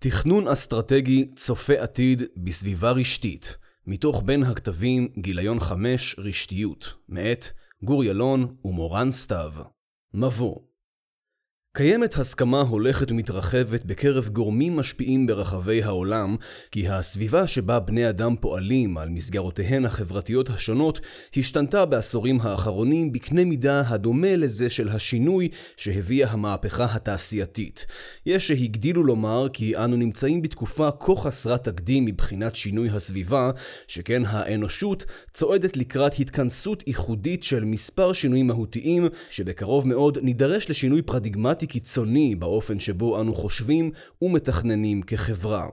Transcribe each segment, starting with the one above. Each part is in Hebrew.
תכנון אסטרטגי צופה עתיד בסביבה רשתית, מתוך בין הכתבים גיליון 5 רשתיות, מאת גור ילון ומורן סתיו. מבוא קיימת הסכמה הולכת ומתרחבת בקרב גורמים משפיעים ברחבי העולם, כי הסביבה שבה בני אדם פועלים על מסגרותיהן החברתיות השונות, השתנתה בעשורים האחרונים בקנה מידה הדומה לזה של השינוי שהביאה המהפכה התעשייתית. יש שהגדילו לומר כי אנו נמצאים בתקופה כה חסרת תקדים מבחינת שינוי הסביבה, שכן האנושות צועדת לקראת התכנסות ייחודית של מספר שינויים מהותיים, שבקרוב מאוד נידרש לשינוי פרדיגמטי קיצוני באופן שבו אנו חושבים ומתכננים כחברה.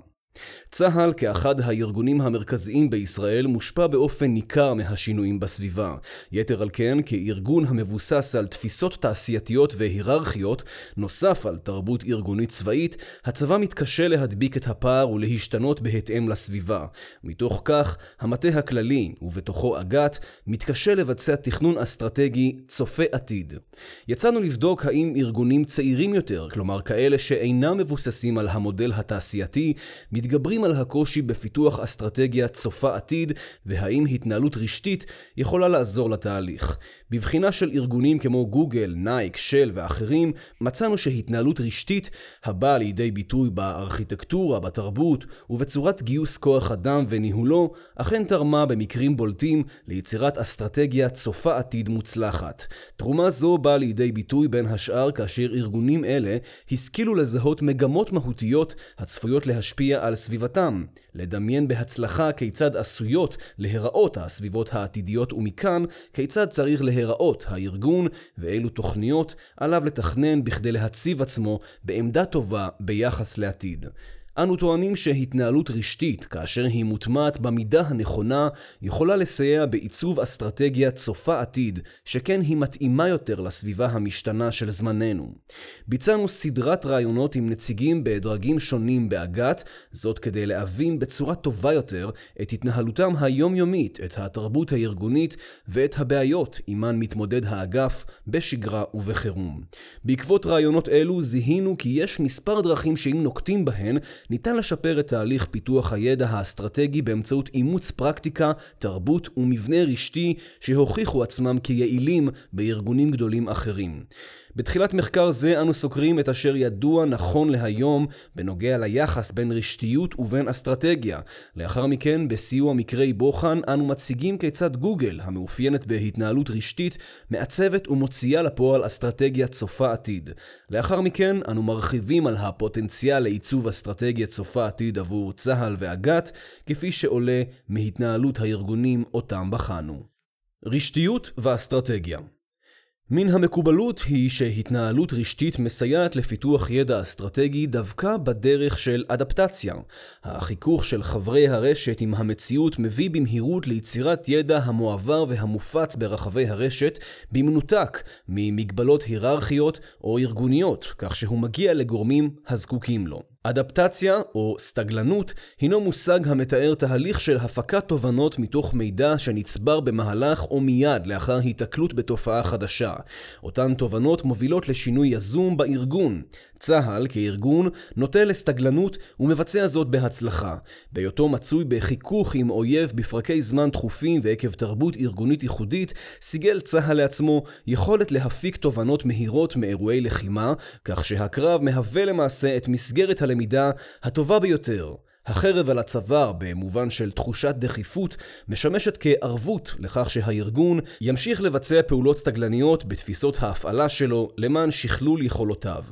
צה"ל כאחד הארגונים המרכזיים בישראל מושפע באופן ניכר מהשינויים בסביבה. יתר על כן, כארגון המבוסס על תפיסות תעשייתיות והיררכיות, נוסף על תרבות ארגונית צבאית, הצבא מתקשה להדביק את הפער ולהשתנות בהתאם לסביבה. מתוך כך, המטה הכללי, ובתוכו אג"ת, מתקשה לבצע תכנון אסטרטגי צופה עתיד. יצאנו לבדוק האם ארגונים צעירים יותר, כלומר כאלה שאינם מבוססים על המודל התעשייתי, מתגברים על הקושי בפיתוח אסטרטגיה צופה עתיד, והאם התנהלות רשתית יכולה לעזור לתהליך. בבחינה של ארגונים כמו גוגל, נייק, של ואחרים, מצאנו שהתנהלות רשתית, הבאה לידי ביטוי בארכיטקטורה, בתרבות ובצורת גיוס כוח אדם וניהולו, אכן תרמה במקרים בולטים ליצירת אסטרטגיה צופה עתיד מוצלחת. תרומה זו באה לידי ביטוי בין השאר כאשר ארגונים אלה השכילו לזהות מגמות מהותיות הצפויות להשפיע על סביבתם, לדמיין בהצלחה כיצד עשויות להיראות הסביבות העתידיות ומכאן כיצד צריך להיראות הארגון ואילו תוכניות עליו לתכנן בכדי להציב עצמו בעמדה טובה ביחס לעתיד. אנו טוענים שהתנהלות רשתית, כאשר היא מוטמעת במידה הנכונה, יכולה לסייע בעיצוב אסטרטגיה צופה עתיד, שכן היא מתאימה יותר לסביבה המשתנה של זמננו. ביצענו סדרת רעיונות עם נציגים בדרגים שונים באג"ת, זאת כדי להבין בצורה טובה יותר את התנהלותם היומיומית, את התרבות הארגונית ואת הבעיות עימן מתמודד האגף בשגרה ובחירום. בעקבות רעיונות אלו זיהינו כי יש מספר דרכים שאם נוקטים בהן, ניתן לשפר את תהליך פיתוח הידע האסטרטגי באמצעות אימוץ פרקטיקה, תרבות ומבנה רשתי שהוכיחו עצמם כיעילים בארגונים גדולים אחרים. בתחילת מחקר זה אנו סוקרים את אשר ידוע נכון להיום בנוגע ליחס בין רשתיות ובין אסטרטגיה. לאחר מכן, בסיוע מקרי בוחן, אנו מציגים כיצד גוגל, המאופיינת בהתנהלות רשתית, מעצבת ומוציאה לפועל אסטרטגיה צופה עתיד. לאחר מכן, אנו מרחיבים על הפוטנציאל לעיצוב אסטרטגיה צופה עתיד עבור צה"ל ואג"ת, כפי שעולה מהתנהלות הארגונים אותם בחנו. רשתיות ואסטרטגיה מן המקובלות היא שהתנהלות רשתית מסייעת לפיתוח ידע אסטרטגי דווקא בדרך של אדפטציה. החיכוך של חברי הרשת עם המציאות מביא במהירות ליצירת ידע המועבר והמופץ ברחבי הרשת במנותק ממגבלות היררכיות או ארגוניות, כך שהוא מגיע לגורמים הזקוקים לו. אדפטציה או סטגלנות הינו מושג המתאר תהליך של הפקת תובנות מתוך מידע שנצבר במהלך או מיד לאחר היתקלות בתופעה חדשה. אותן תובנות מובילות לשינוי יזום בארגון. צה"ל כארגון נוטה לסטגלנות ומבצע זאת בהצלחה. בהיותו מצוי בחיכוך עם אויב בפרקי זמן תכופים ועקב תרבות ארגונית ייחודית, סיגל צה"ל לעצמו יכולת להפיק תובנות מהירות מאירועי לחימה, כך שהקרב מהווה למעשה את מסגרת הלמידה הטובה ביותר. החרב על הצוואר, במובן של תחושת דחיפות, משמשת כערבות לכך שהארגון ימשיך לבצע פעולות סטגלניות בתפיסות ההפעלה שלו למען שכלול יכולותיו.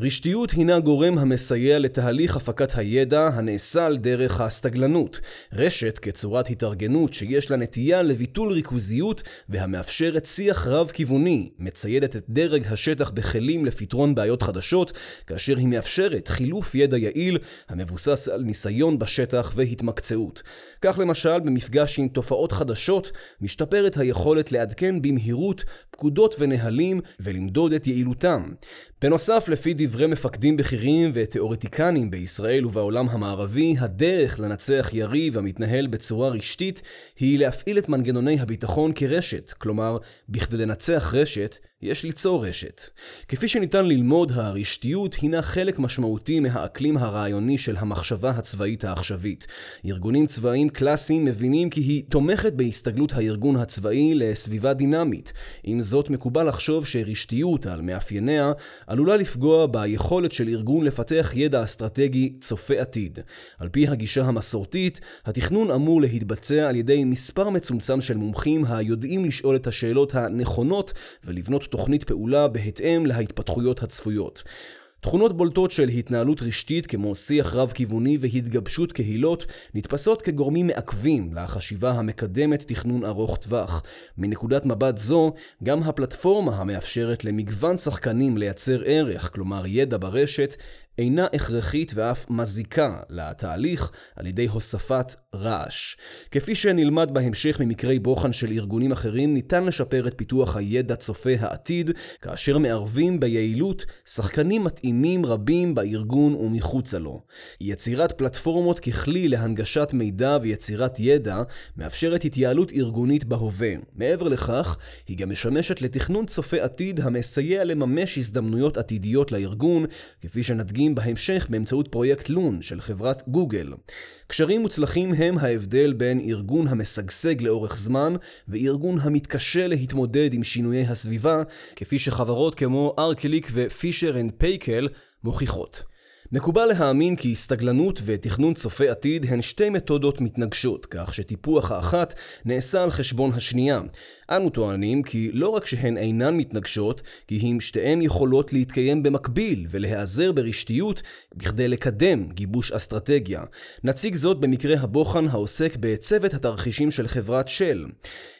רשתיות הינה גורם המסייע לתהליך הפקת הידע הנעשה על דרך הסתגלנות. רשת כצורת התארגנות שיש לה נטייה לביטול ריכוזיות והמאפשרת שיח רב-כיווני, מציידת את דרג השטח בכלים לפתרון בעיות חדשות, כאשר היא מאפשרת חילוף ידע יעיל המבוסס על ניסיון בשטח והתמקצעות. כך למשל, במפגש עם תופעות חדשות, משתפרת היכולת לעדכן במהירות פקודות ונהלים ולמדוד את יעילותם. בנוסף, לפי דברי מפקדים בכירים ותיאורטיקנים בישראל ובעולם המערבי, הדרך לנצח יריב המתנהל בצורה רשתית היא להפעיל את מנגנוני הביטחון כרשת, כלומר, בכדי לנצח רשת, יש ליצור רשת. כפי שניתן ללמוד, הרשתיות הינה חלק משמעותי מהאקלים הרעיוני של המחשבה הצבאית העכשווית. ארגונים צבאיים קלאסיים מבינים כי היא תומכת בהסתגלות הארגון הצבאי לסביבה דינמית. עם זאת, מקובל לחשוב שרשתיות על מאפייניה עלולה לפגוע ביכולת של ארגון לפתח ידע אסטרטגי צופה עתיד. על פי הגישה המסורתית, התכנון אמור להתבצע על ידי מספר מצומצם של מומחים היודעים לשאול את השאלות הנכונות ולבנות תוכנית פעולה בהתאם להתפתחויות הצפויות. תכונות בולטות של התנהלות רשתית כמו שיח רב-כיווני והתגבשות קהילות נתפסות כגורמים מעכבים לחשיבה המקדמת תכנון ארוך טווח. מנקודת מבט זו, גם הפלטפורמה המאפשרת למגוון שחקנים לייצר ערך, כלומר ידע ברשת, אינה הכרחית ואף מזיקה לתהליך על ידי הוספת רעש. כפי שנלמד בהמשך ממקרי בוחן של ארגונים אחרים, ניתן לשפר את פיתוח הידע צופה העתיד, כאשר מערבים ביעילות שחקנים מתאימים רבים בארגון ומחוצה לו. יצירת פלטפורמות ככלי להנגשת מידע ויצירת ידע מאפשרת התייעלות ארגונית בהווה. מעבר לכך, היא גם משמשת לתכנון צופה עתיד המסייע לממש הזדמנויות עתידיות לארגון, כפי שנדגים מושגים בהמשך באמצעות פרויקט Loon של חברת גוגל. קשרים מוצלחים הם ההבדל בין ארגון המשגשג לאורך זמן וארגון המתקשה להתמודד עם שינויי הסביבה, כפי שחברות כמו ארקליק ו Fisher and Paykel מוכיחות. מקובל להאמין כי הסתגלנות ותכנון צופה עתיד הן שתי מתודות מתנגשות, כך שטיפוח האחת נעשה על חשבון השנייה. אנו טוענים כי לא רק שהן אינן מתנגשות, כי אם שתיהן יכולות להתקיים במקביל ולהיעזר ברשתיות בכדי לקדם גיבוש אסטרטגיה. נציג זאת במקרה הבוחן העוסק בצוות התרחישים של חברת של.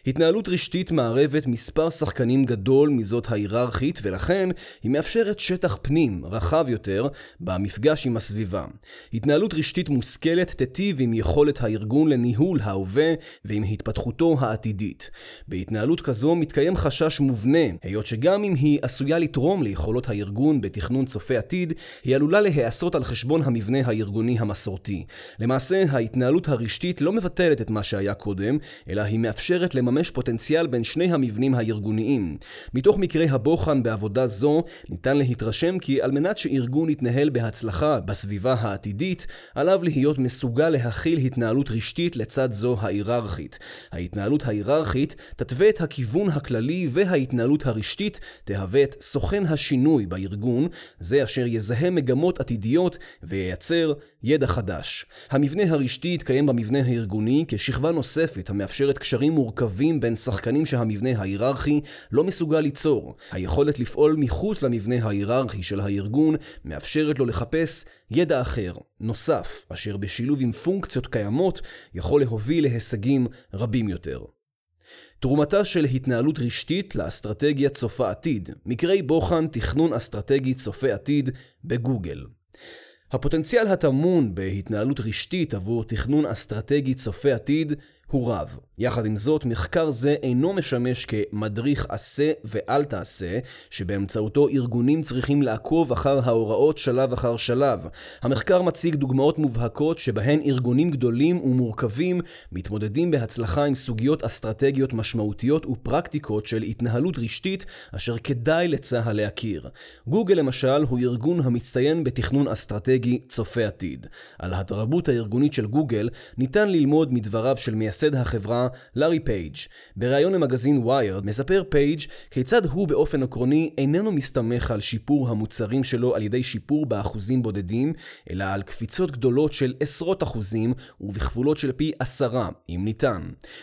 התנהלות רשתית מערבת מספר שחקנים גדול מזאת ההיררכית, ולכן היא מאפשרת שטח פנים רחב יותר במפגש עם הסביבה. התנהלות רשתית מושכלת תיטיב עם יכולת הארגון לניהול ההווה ועם התפתחותו העתידית. בהתנהלות כזו מתקיים חשש מובנה, היות שגם אם היא עשויה לתרום ליכולות הארגון בתכנון צופה עתיד, היא עלולה להיעשות על חשבון המבנה הארגוני המסורתי. למעשה, ההתנהלות הרשתית לא מבטלת את מה שהיה קודם, אלא היא מאפשרת לממש פוטנציאל בין שני המבנים הארגוניים. מתוך מקרי הבוחן בעבודה זו, ניתן להתרשם כי על מנת שארגון יתנהל בהצלחה בסביבה העתידית, עליו להיות מסוגל להכיל התנהלות רשתית לצד זו ההיררכית. ההתנהלות ההיררכית תתווה תהווה את הכיוון הכללי וההתנהלות הרשתית תהווה את סוכן השינוי בארגון, זה אשר יזהה מגמות עתידיות וייצר ידע חדש. המבנה הרשתי יתקיים במבנה הארגוני כשכבה נוספת המאפשרת קשרים מורכבים בין שחקנים שהמבנה ההיררכי לא מסוגל ליצור. היכולת לפעול מחוץ למבנה ההיררכי של הארגון מאפשרת לו לחפש ידע אחר, נוסף, אשר בשילוב עם פונקציות קיימות יכול להוביל להישגים רבים יותר. תרומתה של התנהלות רשתית לאסטרטגיה צופה עתיד, מקרי בוחן תכנון אסטרטגי צופה עתיד בגוגל. הפוטנציאל הטמון בהתנהלות רשתית עבור תכנון אסטרטגי צופה עתיד הוא רב. יחד עם זאת, מחקר זה אינו משמש כמדריך עשה ואל תעשה, שבאמצעותו ארגונים צריכים לעקוב אחר ההוראות שלב אחר שלב. המחקר מציג דוגמאות מובהקות שבהן ארגונים גדולים ומורכבים מתמודדים בהצלחה עם סוגיות אסטרטגיות משמעותיות ופרקטיקות של התנהלות רשתית, אשר כדאי לצה"ל להכיר. גוגל למשל הוא ארגון המצטיין בתכנון אסטרטגי צופה עתיד. על התרבות הארגונית של גוגל ניתן ללמוד מדבריו של מייסד החברה לארי פייג'. בריאיון למגזין Wired מספר פייג' כיצד הוא באופן עקרוני איננו מסתמך על שיפור המוצרים שלו על ידי שיפור באחוזים בודדים, אלא על קפיצות גדולות של עשרות אחוזים ובכפולות של פי עשרה, אם ניתן.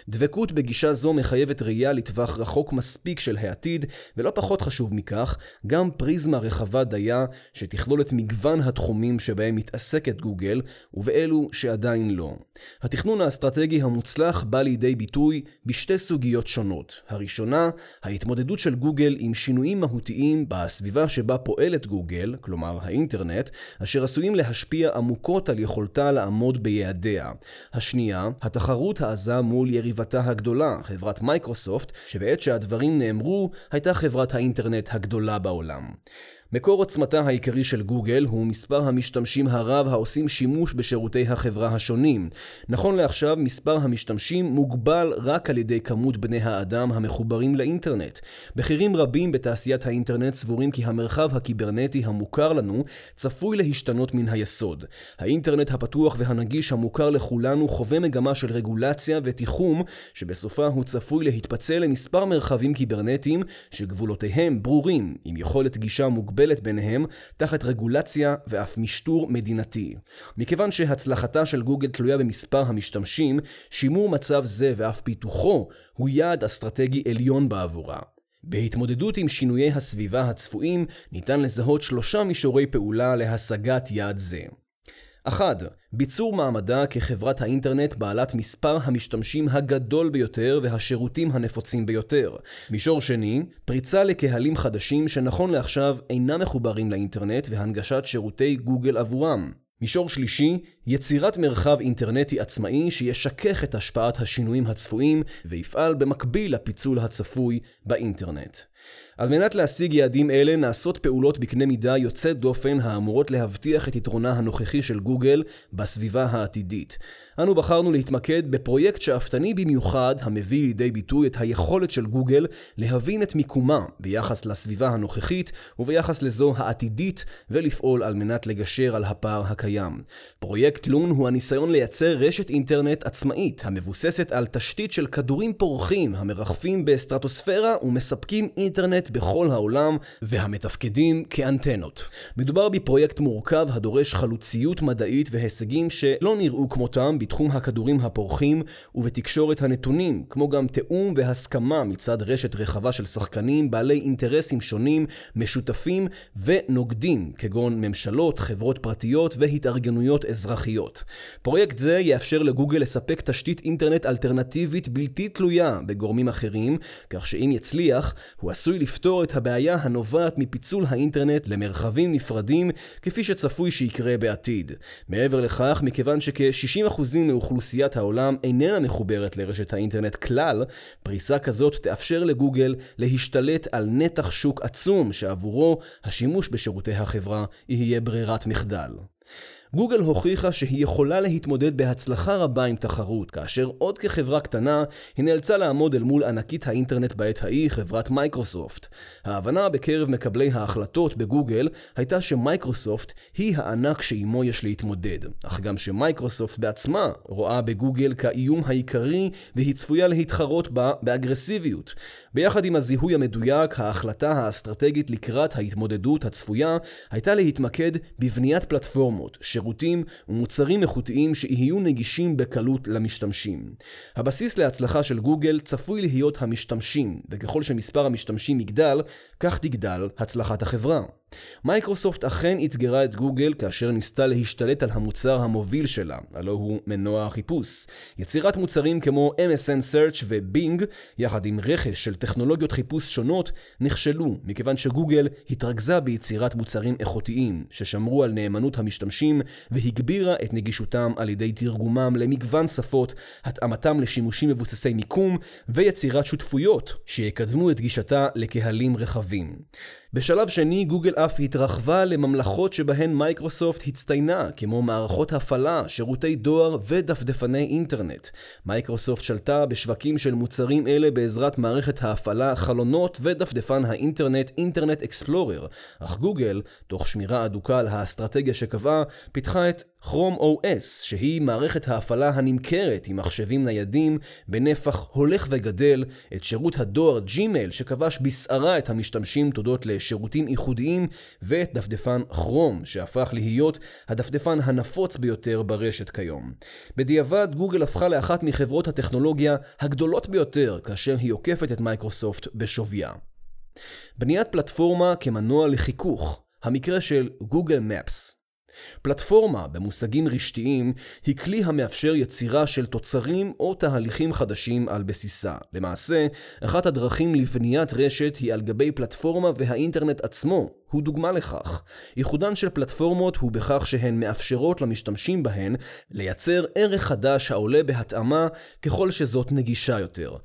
דבקות בגישה זו מחייבת ראייה לטווח רחוק מספיק של העתיד, ולא פחות חשוב מכך, גם פריזמה רחבה דייה שתכלול את מגוון התחומים שבהם מתעסקת גוגל, ובאלו שעדיין לא. התכנון האסטרטגי המוצלח בא לידי ביטוי בשתי סוגיות שונות. הראשונה, ההתמודדות של גוגל עם שינויים מהותיים בסביבה שבה פועלת גוגל, כלומר האינטרנט, אשר עשויים להשפיע עמוקות על יכולתה לעמוד ביעדיה. השנייה, התחרות העזה מול יריבתה הגדולה, חברת מייקרוסופט, שבעת שהדברים נאמרו, הייתה חברת האינטרנט הגדולה בעולם. מקור עוצמתה העיקרי של גוגל הוא מספר המשתמשים הרב העושים שימוש בשירותי החברה השונים. נכון לעכשיו, מספר המשתמשים מוגבל רק על ידי כמות בני האדם המחוברים לאינטרנט. בכירים רבים בתעשיית האינטרנט סבורים כי המרחב הקיברנטי המוכר לנו צפוי להשתנות מן היסוד. האינטרנט הפתוח והנגיש המוכר לכולנו חווה מגמה של רגולציה ותיחום, שבסופה הוא צפוי להתפצל למספר מרחבים קיברנטיים שגבולותיהם ברורים, עם יכולת גישה מוגבלת. מוגבלת ביניהם תחת רגולציה ואף משטור מדינתי. מכיוון שהצלחתה של גוגל תלויה במספר המשתמשים, שימור מצב זה ואף פיתוחו הוא יעד אסטרטגי עליון בעבורה. בהתמודדות עם שינויי הסביבה הצפויים, ניתן לזהות שלושה מישורי פעולה להשגת יעד זה. 1. ביצור מעמדה כחברת האינטרנט בעלת מספר המשתמשים הגדול ביותר והשירותים הנפוצים ביותר. מישור שני, פריצה לקהלים חדשים שנכון לעכשיו אינם מחוברים לאינטרנט והנגשת שירותי גוגל עבורם. מישור שלישי, יצירת מרחב אינטרנטי עצמאי שישכך את השפעת השינויים הצפויים ויפעל במקביל לפיצול הצפוי באינטרנט. על מנת להשיג יעדים אלה נעשות פעולות בקנה מידה יוצאת דופן האמורות להבטיח את יתרונה הנוכחי של גוגל בסביבה העתידית. אנו בחרנו להתמקד בפרויקט שאפתני במיוחד המביא לידי ביטוי את היכולת של גוגל להבין את מיקומה ביחס לסביבה הנוכחית וביחס לזו העתידית ולפעול על מנת לגשר על הפער הקיים. פרויקט לון הוא הניסיון לייצר רשת אינטרנט עצמאית המבוססת על תשתית של כדורים פורחים המרחפים בסטרטוספירה ומספקים אינטרנט בכל העולם והמתפקדים כאנטנות. מדובר בפרויקט מורכב הדורש חלוציות מדעית והישגים שלא נראו כמותם בתחום הכדורים הפורחים ובתקשורת הנתונים, כמו גם תיאום והסכמה מצד רשת רחבה של שחקנים בעלי אינטרסים שונים, משותפים ונוגדים, כגון ממשלות, חברות פרטיות והתארגנויות אזרחיות. פרויקט זה יאפשר לגוגל לספק תשתית אינטרנט אלטרנטיבית בלתי תלויה בגורמים אחרים, כך שאם יצליח, הוא עשוי לפתור את הבעיה הנובעת מפיצול האינטרנט למרחבים נפרדים, כפי שצפוי שיקרה בעתיד. מעבר לכך, מכיוון שכ-60% מאוכלוסיית העולם איננה מחוברת לרשת האינטרנט כלל, פריסה כזאת תאפשר לגוגל להשתלט על נתח שוק עצום שעבורו השימוש בשירותי החברה יהיה ברירת מחדל. גוגל הוכיחה שהיא יכולה להתמודד בהצלחה רבה עם תחרות, כאשר עוד כחברה קטנה, היא נאלצה לעמוד אל מול ענקית האינטרנט בעת ההיא, חברת מייקרוסופט. ההבנה בקרב מקבלי ההחלטות בגוגל הייתה שמייקרוסופט היא הענק שעימו יש להתמודד, אך גם שמייקרוסופט בעצמה רואה בגוגל כאיום העיקרי והיא צפויה להתחרות בה באגרסיביות. ביחד עם הזיהוי המדויק, ההחלטה האסטרטגית לקראת ההתמודדות הצפויה הייתה להתמקד בבניית פלטפורמות, שירותים ומוצרים איכותיים שיהיו נגישים בקלות למשתמשים. הבסיס להצלחה של גוגל צפוי להיות המשתמשים, וככל שמספר המשתמשים יגדל, כך תגדל הצלחת החברה. מיקרוסופט אכן אתגרה את גוגל כאשר ניסתה להשתלט על המוצר המוביל שלה, הלא הוא מנוע החיפוש. יצירת מוצרים כמו MSN Search ו Bing, יחד עם רכש של טכנולוגיות חיפוש שונות, נכשלו, מכיוון שגוגל התרכזה ביצירת מוצרים איכותיים, ששמרו על נאמנות המשתמשים והגבירה את נגישותם על ידי תרגומם למגוון שפות, התאמתם לשימושים מבוססי מיקום ויצירת שותפויות שיקדמו את גישתה לקהלים רחבים. בשלב שני, גוגל אף התרחבה לממלכות שבהן מיקרוסופט הצטיינה, כמו מערכות הפעלה, שירותי דואר ודפדפני אינטרנט. מיקרוסופט שלטה בשווקים של מוצרים אלה בעזרת מערכת ההפעלה, חלונות ודפדפן האינטרנט Internet Explorer, אך גוגל, תוך שמירה אדוקה על האסטרטגיה שקבעה, פיתחה את Chrome OS, שהיא מערכת ההפעלה הנמכרת עם מחשבים ניידים בנפח הולך וגדל, את שירות הדואר ג'ימייל שכבש בסערה את המשתמשים תודות לשירותים ייחודיים, ואת דפדפן כרום, שהפך להיות הדפדפן הנפוץ ביותר ברשת כיום. בדיעבד, גוגל הפכה לאחת מחברות הטכנולוגיה הגדולות ביותר כאשר היא עוקפת את מיקרוסופט בשוויה. בניית פלטפורמה כמנוע לחיכוך, המקרה של Google Maps. פלטפורמה במושגים רשתיים היא כלי המאפשר יצירה של תוצרים או תהליכים חדשים על בסיסה. למעשה, אחת הדרכים לבניית רשת היא על גבי פלטפורמה והאינטרנט עצמו הוא דוגמה לכך. ייחודן של פלטפורמות הוא בכך שהן מאפשרות למשתמשים בהן לייצר ערך חדש העולה בהתאמה ככל שזאת נגישה יותר.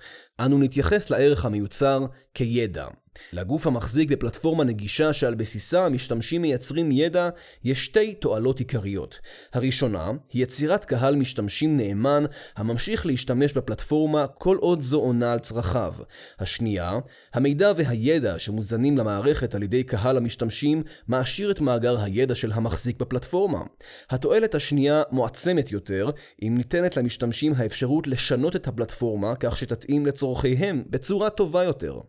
אנו נתייחס לערך המיוצר כידע. לגוף המחזיק בפלטפורמה נגישה שעל בסיסה המשתמשים מייצרים ידע, יש שתי תועלות עיקריות. הראשונה היא יצירת קהל משתמשים נאמן הממשיך להשתמש בפלטפורמה כל עוד זו עונה על צרכיו. השנייה, המידע והידע שמוזנים למערכת על ידי קהל המשתמשים מעשיר את מאגר הידע של המחזיק בפלטפורמה. התועלת השנייה מועצמת יותר אם ניתנת למשתמשים האפשרות לשנות את הפלטפורמה כך שתתאים לצורכיהם בצורה טובה יותר.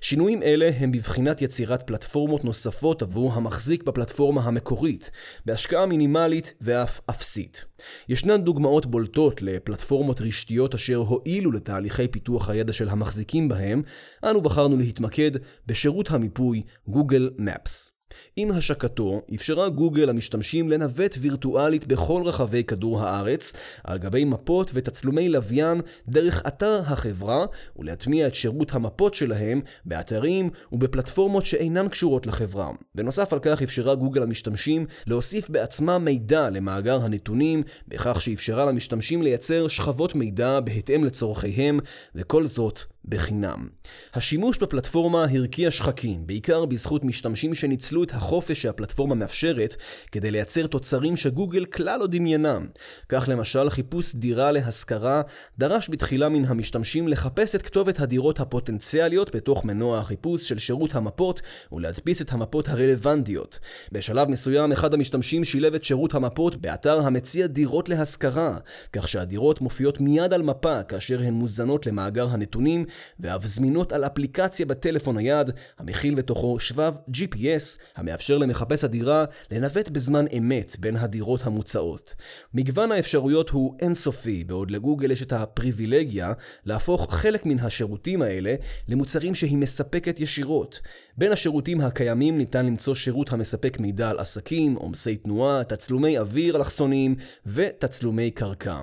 שינויים אלה הם בבחינת יצירת פלטפורמות נוספות עבור המחזיק בפלטפורמה המקורית, בהשקעה מינימלית ואף אפסית. ישנן דוגמאות בולטות לפלטפורמות רשתיות אשר הועילו לתהליכי פיתוח הידע של המחזיקים בהם, אנו בחרנו להתמקד בשירות המיפוי Google Maps. עם השקתו אפשרה גוגל למשתמשים לנווט וירטואלית בכל רחבי כדור הארץ, על גבי מפות ותצלומי לוויין דרך אתר החברה, ולהטמיע את שירות המפות שלהם באתרים ובפלטפורמות שאינן קשורות לחברה. בנוסף על כך אפשרה גוגל למשתמשים להוסיף בעצמה מידע למאגר הנתונים, בכך שאפשרה למשתמשים לייצר שכבות מידע בהתאם לצורכיהם, וכל זאת בחינם. השימוש בפלטפורמה הרקיע שחקים, בעיקר בזכות משתמשים שניצלו את החופש שהפלטפורמה מאפשרת כדי לייצר תוצרים שגוגל כלל לא דמיינם. כך למשל חיפוש דירה להשכרה דרש בתחילה מן המשתמשים לחפש את כתובת הדירות הפוטנציאליות בתוך מנוע החיפוש של שירות המפות ולהדפיס את המפות הרלוונטיות. בשלב מסוים אחד המשתמשים שילב את שירות המפות באתר המציע דירות להשכרה, כך שהדירות מופיעות מיד על מפה כאשר הן מוזנות למאגר הנתונים ואף זמינות על אפליקציה בטלפון נייד, המכיל בתוכו שבב GPS, המאפשר למחפש הדירה לנווט בזמן אמת בין הדירות המוצעות. מגוון האפשרויות הוא אינסופי, בעוד לגוגל יש את הפריבילגיה להפוך חלק מן השירותים האלה למוצרים שהיא מספקת ישירות. בין השירותים הקיימים ניתן למצוא שירות המספק מידע על עסקים, עומסי תנועה, תצלומי אוויר אלכסוניים ותצלומי קרקע.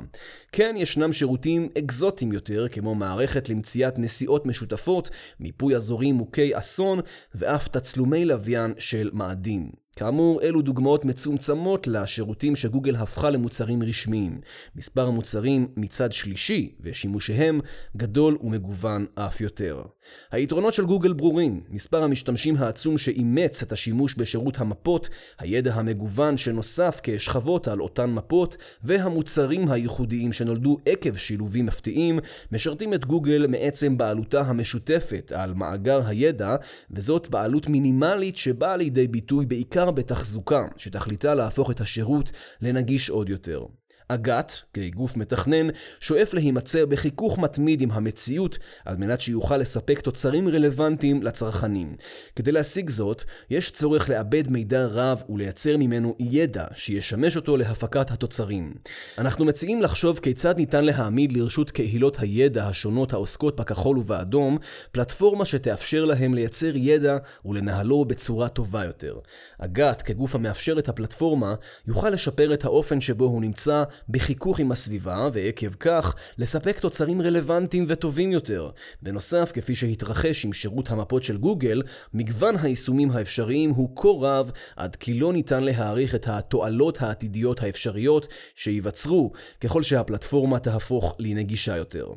כן, ישנם שירותים אקזוטיים יותר, כמו מערכת למציאת נסיעות משותפות, מיפוי אזורים מוכי אסון, ואף תצלומי לוויין של מאדים. כאמור, אלו דוגמאות מצומצמות לשירותים שגוגל הפכה למוצרים רשמיים. מספר המוצרים מצד שלישי ושימושיהם גדול ומגוון אף יותר. היתרונות של גוגל ברורים, מספר המשתמשים העצום שאימץ את השימוש בשירות המפות, הידע המגוון שנוסף כשכבות על אותן מפות, והמוצרים הייחודיים שנולדו עקב שילובים מפתיעים, משרתים את גוגל מעצם בעלותה המשותפת על מאגר הידע, וזאת בעלות מינימלית שבאה לידי ביטוי בעיקר בתחזוקה, שתכליתה להפוך את השירות לנגיש עוד יותר. אג"ת, כגוף מתכנן, שואף להימצא בחיכוך מתמיד עם המציאות על מנת שיוכל לספק תוצרים רלוונטיים לצרכנים. כדי להשיג זאת, יש צורך לעבד מידע רב ולייצר ממנו ידע שישמש אותו להפקת התוצרים. אנחנו מציעים לחשוב כיצד ניתן להעמיד לרשות קהילות הידע השונות העוסקות בכחול ובאדום, פלטפורמה שתאפשר להם לייצר ידע ולנהלו בצורה טובה יותר. אג"ת, כגוף המאפשר את הפלטפורמה, יוכל לשפר את האופן שבו הוא נמצא בחיכוך עם הסביבה, ועקב כך לספק תוצרים רלוונטיים וטובים יותר. בנוסף, כפי שהתרחש עם שירות המפות של גוגל, מגוון היישומים האפשריים הוא כה רב, עד כי לא ניתן להעריך את התועלות העתידיות האפשריות שייווצרו ככל שהפלטפורמה תהפוך לנגישה יותר.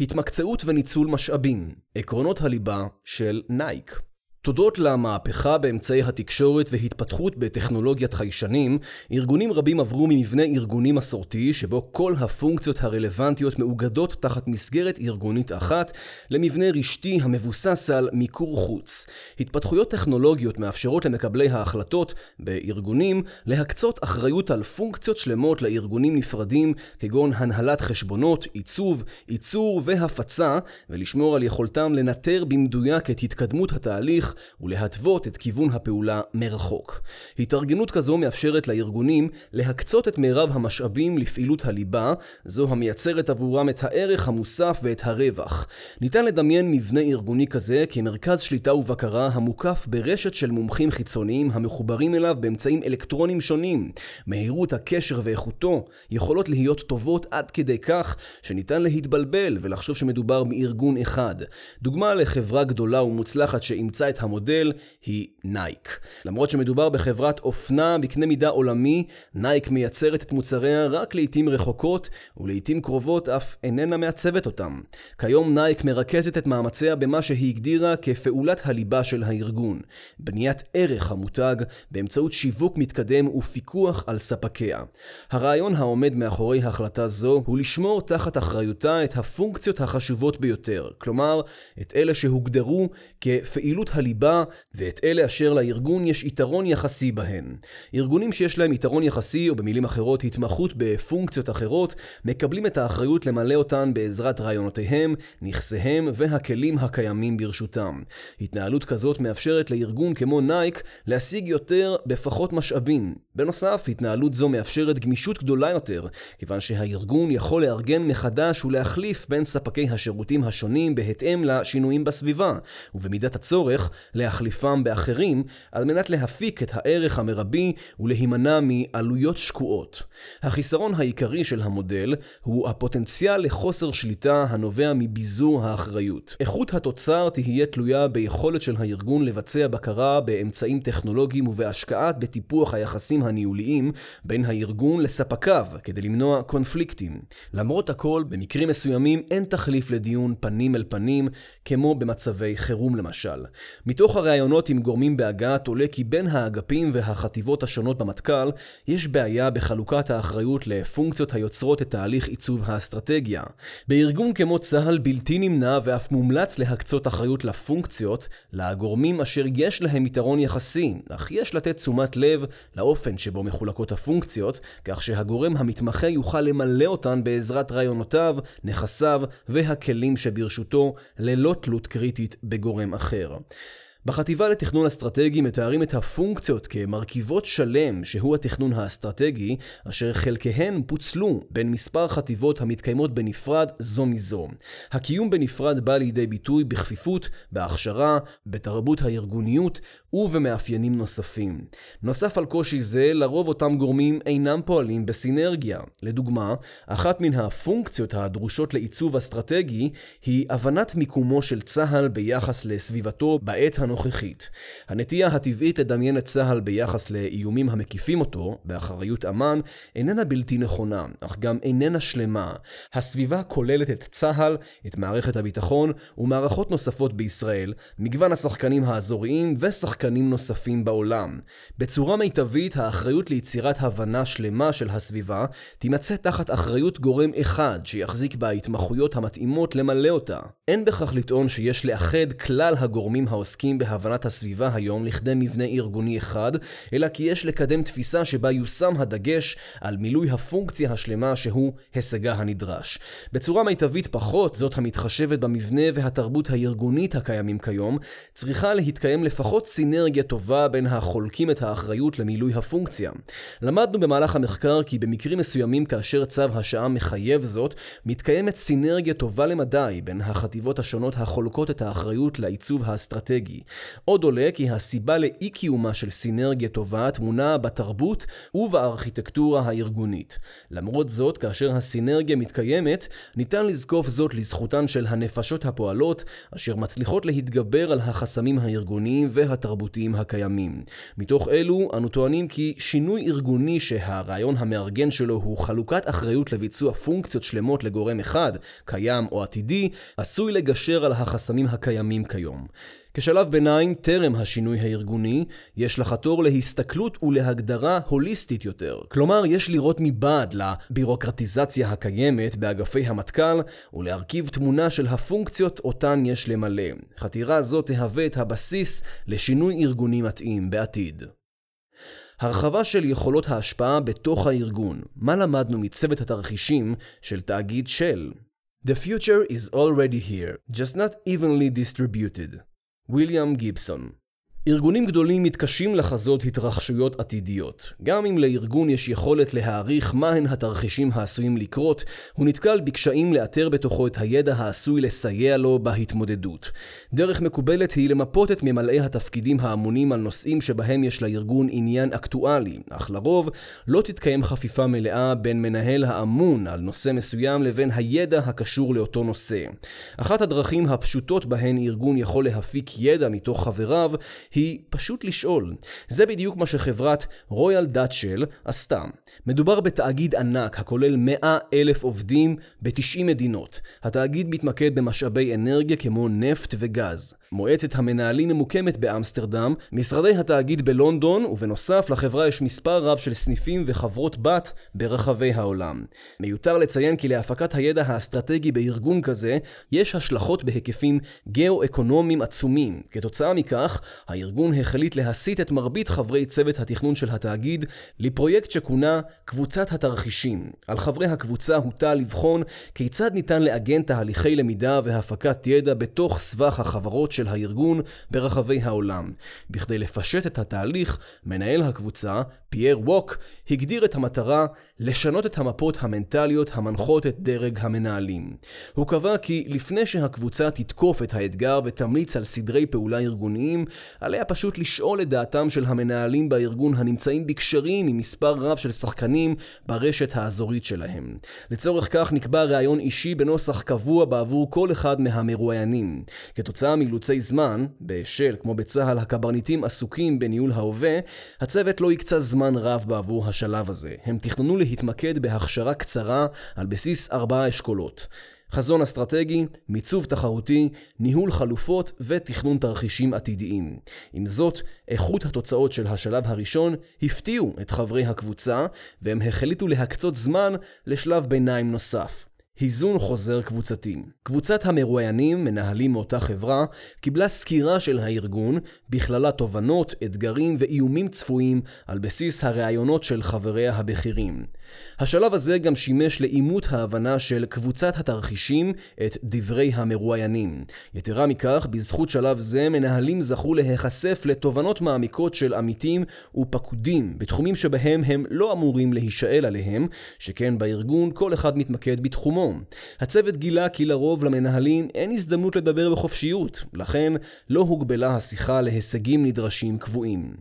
התמקצעות וניצול משאבים, עקרונות הליבה של נייק. תודות למהפכה באמצעי התקשורת והתפתחות בטכנולוגיית חיישנים, ארגונים רבים עברו ממבנה ארגוני מסורתי, שבו כל הפונקציות הרלוונטיות מאוגדות תחת מסגרת ארגונית אחת, למבנה רשתי המבוסס על מיקור חוץ. התפתחויות טכנולוגיות מאפשרות למקבלי ההחלטות בארגונים להקצות אחריות על פונקציות שלמות לארגונים נפרדים, כגון הנהלת חשבונות, עיצוב, ייצור והפצה, ולשמור על יכולתם לנטר במדויק את התקדמות התהליך ולהתוות את כיוון הפעולה מרחוק. התארגנות כזו מאפשרת לארגונים להקצות את מירב המשאבים לפעילות הליבה, זו המייצרת עבורם את הערך המוסף ואת הרווח. ניתן לדמיין מבנה ארגוני כזה כמרכז שליטה ובקרה המוקף ברשת של מומחים חיצוניים המחוברים אליו באמצעים אלקטרונים שונים. מהירות הקשר ואיכותו יכולות להיות טובות עד כדי כך שניתן להתבלבל ולחשוב שמדובר בארגון אחד. דוגמה לחברה גדולה ומוצלחת שאימצה את המודל היא נייק. למרות שמדובר בחברת אופנה בקנה מידה עולמי, נייק מייצרת את מוצריה רק לעיתים רחוקות, ולעיתים קרובות אף איננה מעצבת אותם. כיום נייק מרכזת את מאמציה במה שהיא הגדירה כפעולת הליבה של הארגון, בניית ערך המותג באמצעות שיווק מתקדם ופיקוח על ספקיה. הרעיון העומד מאחורי החלטה זו הוא לשמור תחת אחריותה את הפונקציות החשובות ביותר, כלומר, את אלה שהוגדרו כפעילות הליבה ואת אלה אשר לארגון יש יתרון יחסי בהן. ארגונים שיש להם יתרון יחסי, או במילים אחרות התמחות בפונקציות אחרות, מקבלים את האחריות למלא אותן בעזרת רעיונותיהם, נכסיהם והכלים הקיימים ברשותם. התנהלות כזאת מאפשרת לארגון כמו נייק להשיג יותר בפחות משאבים. בנוסף, התנהלות זו מאפשרת גמישות גדולה יותר, כיוון שהארגון יכול לארגן מחדש ולהחליף בין ספקי השירותים השונים בהתאם לשינויים בסביבה, ובמידת הצורך, להחליפם באחרים, על מנת להפיק את הערך המרבי ולהימנע מעלויות שקועות. החיסרון העיקרי של המודל הוא הפוטנציאל לחוסר שליטה הנובע מביזור האחריות. איכות התוצר תהיה תלויה ביכולת של הארגון לבצע בקרה באמצעים טכנולוגיים ובהשקעה בטיפוח היחסים הניהוליים בין הארגון לספקיו, כדי למנוע קונפליקטים. למרות הכל, במקרים מסוימים אין תחליף לדיון פנים אל פנים, כמו במצבי חירום למשל. מתוך הראיונות עם גורמים בהגת עולה כי בין האגפים והחטיבות השונות במטכ"ל, יש בעיה בחלוקת האחריות לפונקציות היוצרות את תהליך עיצוב האסטרטגיה. בארגון כמו צה"ל בלתי נמנע ואף מומלץ להקצות אחריות לפונקציות, לגורמים אשר יש להם יתרון יחסי, אך יש לתת תשומת לב לאופן שבו מחולקות הפונקציות, כך שהגורם המתמחה יוכל למלא אותן בעזרת רעיונותיו, נכסיו והכלים שברשותו, ללא תלות קריטית בגורם אחר. בחטיבה לתכנון אסטרטגי מתארים את הפונקציות כמרכיבות שלם שהוא התכנון האסטרטגי, אשר חלקיהן פוצלו בין מספר חטיבות המתקיימות בנפרד זו מזו. הקיום בנפרד בא לידי ביטוי בכפיפות, בהכשרה, בתרבות הארגוניות ובמאפיינים נוספים. נוסף על קושי זה, לרוב אותם גורמים אינם פועלים בסינרגיה. לדוגמה, אחת מן הפונקציות הדרושות לעיצוב אסטרטגי היא הבנת מיקומו של צה"ל ביחס לסביבתו בעת הנוכחית. הנטייה הטבעית לדמיין את צה"ל ביחס לאיומים המקיפים אותו, באחריות אמ"ן, איננה בלתי נכונה, אך גם איננה שלמה. הסביבה כוללת את צה"ל, את מערכת הביטחון ומערכות נוספות בישראל, מגוון השחקנים האזוריים ושחקנים שחקנים נוספים בעולם. בצורה מיטבית, האחריות ליצירת הבנה שלמה של הסביבה תימצא תחת אחריות גורם אחד שיחזיק בהתמחויות המתאימות למלא אותה. אין בכך לטעון שיש לאחד כלל הגורמים העוסקים בהבנת הסביבה היום לכדי מבנה ארגוני אחד, אלא כי יש לקדם תפיסה שבה יושם הדגש על מילוי הפונקציה השלמה שהוא הישגה הנדרש. בצורה מיטבית פחות, זאת המתחשבת במבנה והתרבות הארגונית הקיימים כיום, צריכה להתקיים לפחות סינרגיה טובה בין החולקים את האחריות למילוי הפונקציה. למדנו במהלך המחקר כי במקרים מסוימים כאשר צו השעה מחייב זאת, מתקיימת סינרגיה טובה למדי בין החטיבות השונות החולקות את האחריות לעיצוב האסטרטגי. עוד עולה כי הסיבה לאי קיומה של סינרגיה טובה טמונה בתרבות ובארכיטקטורה הארגונית. למרות זאת, כאשר הסינרגיה מתקיימת, ניתן לזקוף זאת לזכותן של הנפשות הפועלות, אשר מצליחות להתגבר על החסמים הארגוניים והתרבותיים התרבותיים הקיימים. מתוך אלו, אנו טוענים כי שינוי ארגוני שהרעיון המארגן שלו הוא חלוקת אחריות לביצוע פונקציות שלמות לגורם אחד, קיים או עתידי, עשוי לגשר על החסמים הקיימים כיום. כשלב ביניים, טרם השינוי הארגוני, יש לחתור להסתכלות ולהגדרה הוליסטית יותר. כלומר, יש לראות מבעד לבירוקרטיזציה הקיימת באגפי המטכ"ל, ולהרכיב תמונה של הפונקציות אותן יש למלא. חתירה זו תהווה את הבסיס לשינוי ארגוני מתאים בעתיד. הרחבה של יכולות ההשפעה בתוך הארגון. מה למדנו מצוות התרחישים של תאגיד של? The future is already here, just not evenly distributed. William Gibson. ארגונים גדולים מתקשים לחזות התרחשויות עתידיות. גם אם לארגון יש יכולת להעריך מהן התרחישים העשויים לקרות, הוא נתקל בקשיים לאתר בתוכו את הידע העשוי לסייע לו בהתמודדות. דרך מקובלת היא למפות את ממלאי התפקידים האמונים על נושאים שבהם יש לארגון עניין אקטואלי, אך לרוב לא תתקיים חפיפה מלאה בין מנהל האמון על נושא מסוים לבין הידע הקשור לאותו נושא. אחת הדרכים הפשוטות בהן ארגון יכול להפיק ידע מתוך חבריו היא פשוט לשאול. זה בדיוק מה שחברת רויאל דאצ'ל עשתה. מדובר בתאגיד ענק הכולל 100 אלף עובדים ב-90 מדינות. התאגיד מתמקד במשאבי אנרגיה כמו נפט וגז. מועצת המנהלים ממוקמת באמסטרדם, משרדי התאגיד בלונדון, ובנוסף לחברה יש מספר רב של סניפים וחברות בת ברחבי העולם. מיותר לציין כי להפקת הידע האסטרטגי בארגון כזה, יש השלכות בהיקפים גאו-אקונומיים עצומים. כתוצאה מכך, הארגון החליט להסיט את מרבית חברי צוות התכנון של התאגיד לפרויקט שכונה קבוצת התרחישים. על חברי הקבוצה הוטל לבחון כיצד ניתן לעגן תהליכי למידה והפקת ידע בתוך סבך החברות של הארגון ברחבי העולם. בכדי לפשט את התהליך, מנהל הקבוצה, פייר ווק, הגדיר את המטרה לשנות את המפות המנטליות המנחות את דרג המנהלים. הוא קבע כי לפני שהקבוצה תתקוף את האתגר ותמליץ על סדרי פעולה ארגוניים, עליה פשוט לשאול את דעתם של המנהלים בארגון הנמצאים בקשרים עם מספר רב של שחקנים ברשת האזורית שלהם. לצורך כך נקבע ראיון אישי בנוסח קבוע בעבור כל אחד מהמרואיינים. כתוצאה מאילוצי זמן, בשל כמו בצה"ל הקברניטים עסוקים בניהול ההווה, הצוות לא יקצה זמן רב בעבור השלב הזה. הם תכננו להתמקד בהכשרה קצרה על בסיס ארבעה אשכולות. חזון אסטרטגי, מיצוב תחרותי, ניהול חלופות ותכנון תרחישים עתידיים. עם זאת, איכות התוצאות של השלב הראשון הפתיעו את חברי הקבוצה, והם החליטו להקצות זמן לשלב ביניים נוסף. היזון חוזר קבוצתי. קבוצת המרואיינים, מנהלים מאותה חברה, קיבלה סקירה של הארגון, בכללה תובנות, אתגרים ואיומים צפויים על בסיס הראיונות של חבריה הבכירים. השלב הזה גם שימש לאימות ההבנה של קבוצת התרחישים את דברי המרואיינים. יתרה מכך, בזכות שלב זה מנהלים זכו להיחשף לתובנות מעמיקות של עמיתים ופקודים בתחומים שבהם הם לא אמורים להישאל עליהם, שכן בארגון כל אחד מתמקד בתחומו. הצוות גילה כי לרוב למנהלים אין הזדמנות לדבר בחופשיות, לכן לא הוגבלה השיחה להישגים נדרשים קבועים.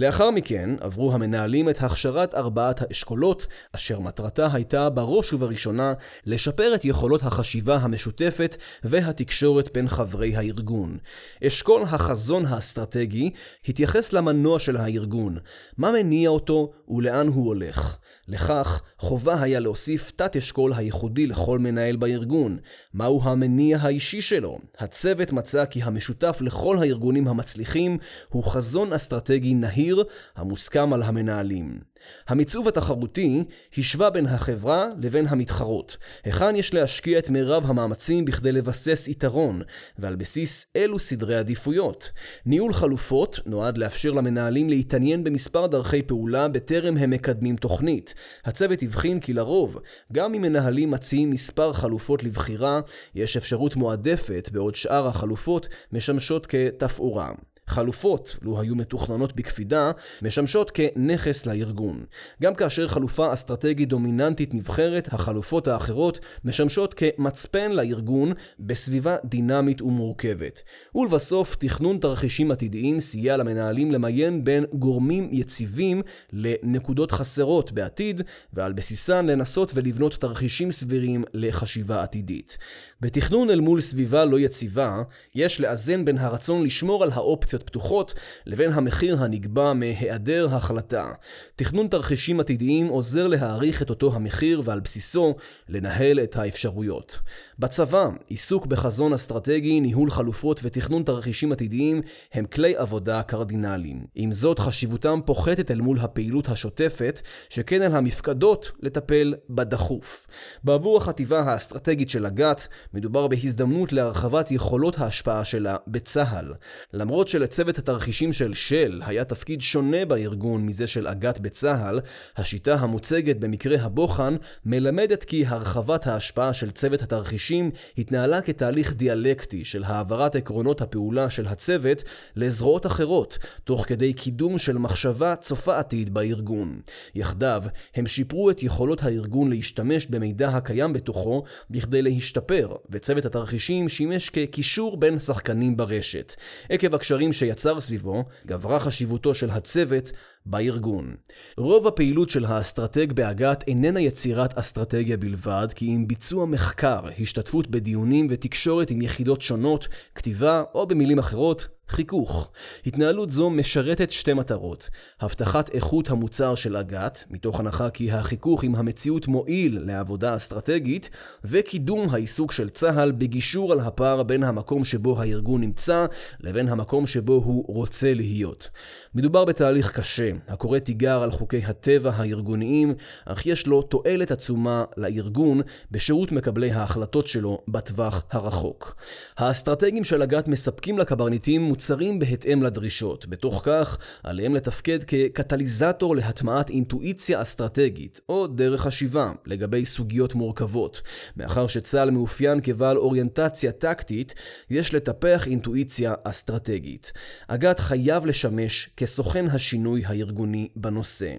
לאחר מכן עברו המנהלים את הכשרת ארבעת האשכולות, אשר מטרתה הייתה בראש ובראשונה לשפר את יכולות החשיבה המשותפת והתקשורת בין חברי הארגון. אשכול החזון האסטרטגי התייחס למנוע של הארגון, מה מניע אותו ולאן הוא הולך. לכך, חובה היה להוסיף תת-אשכול הייחודי לכל מנהל בארגון. מהו המניע האישי שלו? הצוות מצא כי המשותף לכל הארגונים המצליחים הוא חזון אסטרטגי נהיר המוסכם על המנהלים. המיצוב התחרותי השווה בין החברה לבין המתחרות. היכן יש להשקיע את מירב המאמצים בכדי לבסס יתרון, ועל בסיס אילו סדרי עדיפויות. ניהול חלופות נועד לאפשר למנהלים להתעניין במספר דרכי פעולה בטרם הם מקדמים תוכנית. הצוות הבחין כי לרוב, גם אם מנהלים מציעים מספר חלופות לבחירה, יש אפשרות מועדפת בעוד שאר החלופות משמשות כתפאורה. חלופות, לו היו מתוכננות בקפידה, משמשות כנכס לארגון. גם כאשר חלופה אסטרטגית דומיננטית נבחרת, החלופות האחרות משמשות כמצפן לארגון בסביבה דינמית ומורכבת. ולבסוף, תכנון תרחישים עתידיים סייע למנהלים למיין בין גורמים יציבים לנקודות חסרות בעתיד, ועל בסיסן לנסות ולבנות תרחישים סבירים לחשיבה עתידית. בתכנון אל מול סביבה לא יציבה, יש לאזן בין הרצון לשמור על האופציות פתוחות לבין המחיר הנקבע מהיעדר החלטה. תכנון תרחישים עתידיים עוזר להעריך את אותו המחיר ועל בסיסו לנהל את האפשרויות. בצבא, עיסוק בחזון אסטרטגי, ניהול חלופות ותכנון תרחישים עתידיים הם כלי עבודה קרדינליים. עם זאת, חשיבותם פוחתת אל מול הפעילות השוטפת, שכן על המפקדות לטפל בדחוף. בעבור החטיבה האסטרטגית של הגת, מדובר בהזדמנות להרחבת יכולות ההשפעה שלה בצה"ל. למרות שלצ... שלצוות התרחישים של של היה תפקיד שונה בארגון מזה של אג"ת בצה"ל, השיטה המוצגת במקרה הבוחן מלמדת כי הרחבת ההשפעה של צוות התרחישים התנהלה כתהליך דיאלקטי של העברת עקרונות הפעולה של הצוות לזרועות אחרות, תוך כדי קידום של מחשבה צופה עתיד בארגון. יחדיו, הם שיפרו את יכולות הארגון להשתמש במידע הקיים בתוכו בכדי להשתפר, וצוות התרחישים שימש כקישור בין שחקנים ברשת. עקב הקשרים שיצר סביבו, גברה חשיבותו של הצוות בארגון. רוב הפעילות של האסטרטג באג"ת איננה יצירת אסטרטגיה בלבד, כי אם ביצוע מחקר, השתתפות בדיונים ותקשורת עם יחידות שונות, כתיבה או במילים אחרות, חיכוך. התנהלות זו משרתת שתי מטרות. הבטחת איכות המוצר של אג"ת, מתוך הנחה כי החיכוך עם המציאות מועיל לעבודה אסטרטגית, וקידום העיסוק של צה"ל בגישור על הפער בין המקום שבו הארגון נמצא לבין המקום שבו הוא רוצה להיות. מדובר בתהליך קשה, הקורא תיגר על חוקי הטבע הארגוניים, אך יש לו תועלת עצומה לארגון בשירות מקבלי ההחלטות שלו בטווח הרחוק. האסטרטגים של אג"ת מספקים לקברניטים מוצרים בהתאם לדרישות. בתוך כך, עליהם לתפקד כקטליזטור להטמעת אינטואיציה אסטרטגית, או דרך חשיבה, לגבי סוגיות מורכבות. מאחר שצה"ל מאופיין כבעל אוריינטציה טקטית, יש לטפח אינטואיציה אסטרטגית. אג"ת חייב לשמש כסוכן השינוי הארגוני בנושא.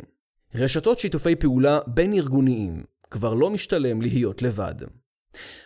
רשתות שיתופי פעולה בין ארגוניים כבר לא משתלם להיות לבד.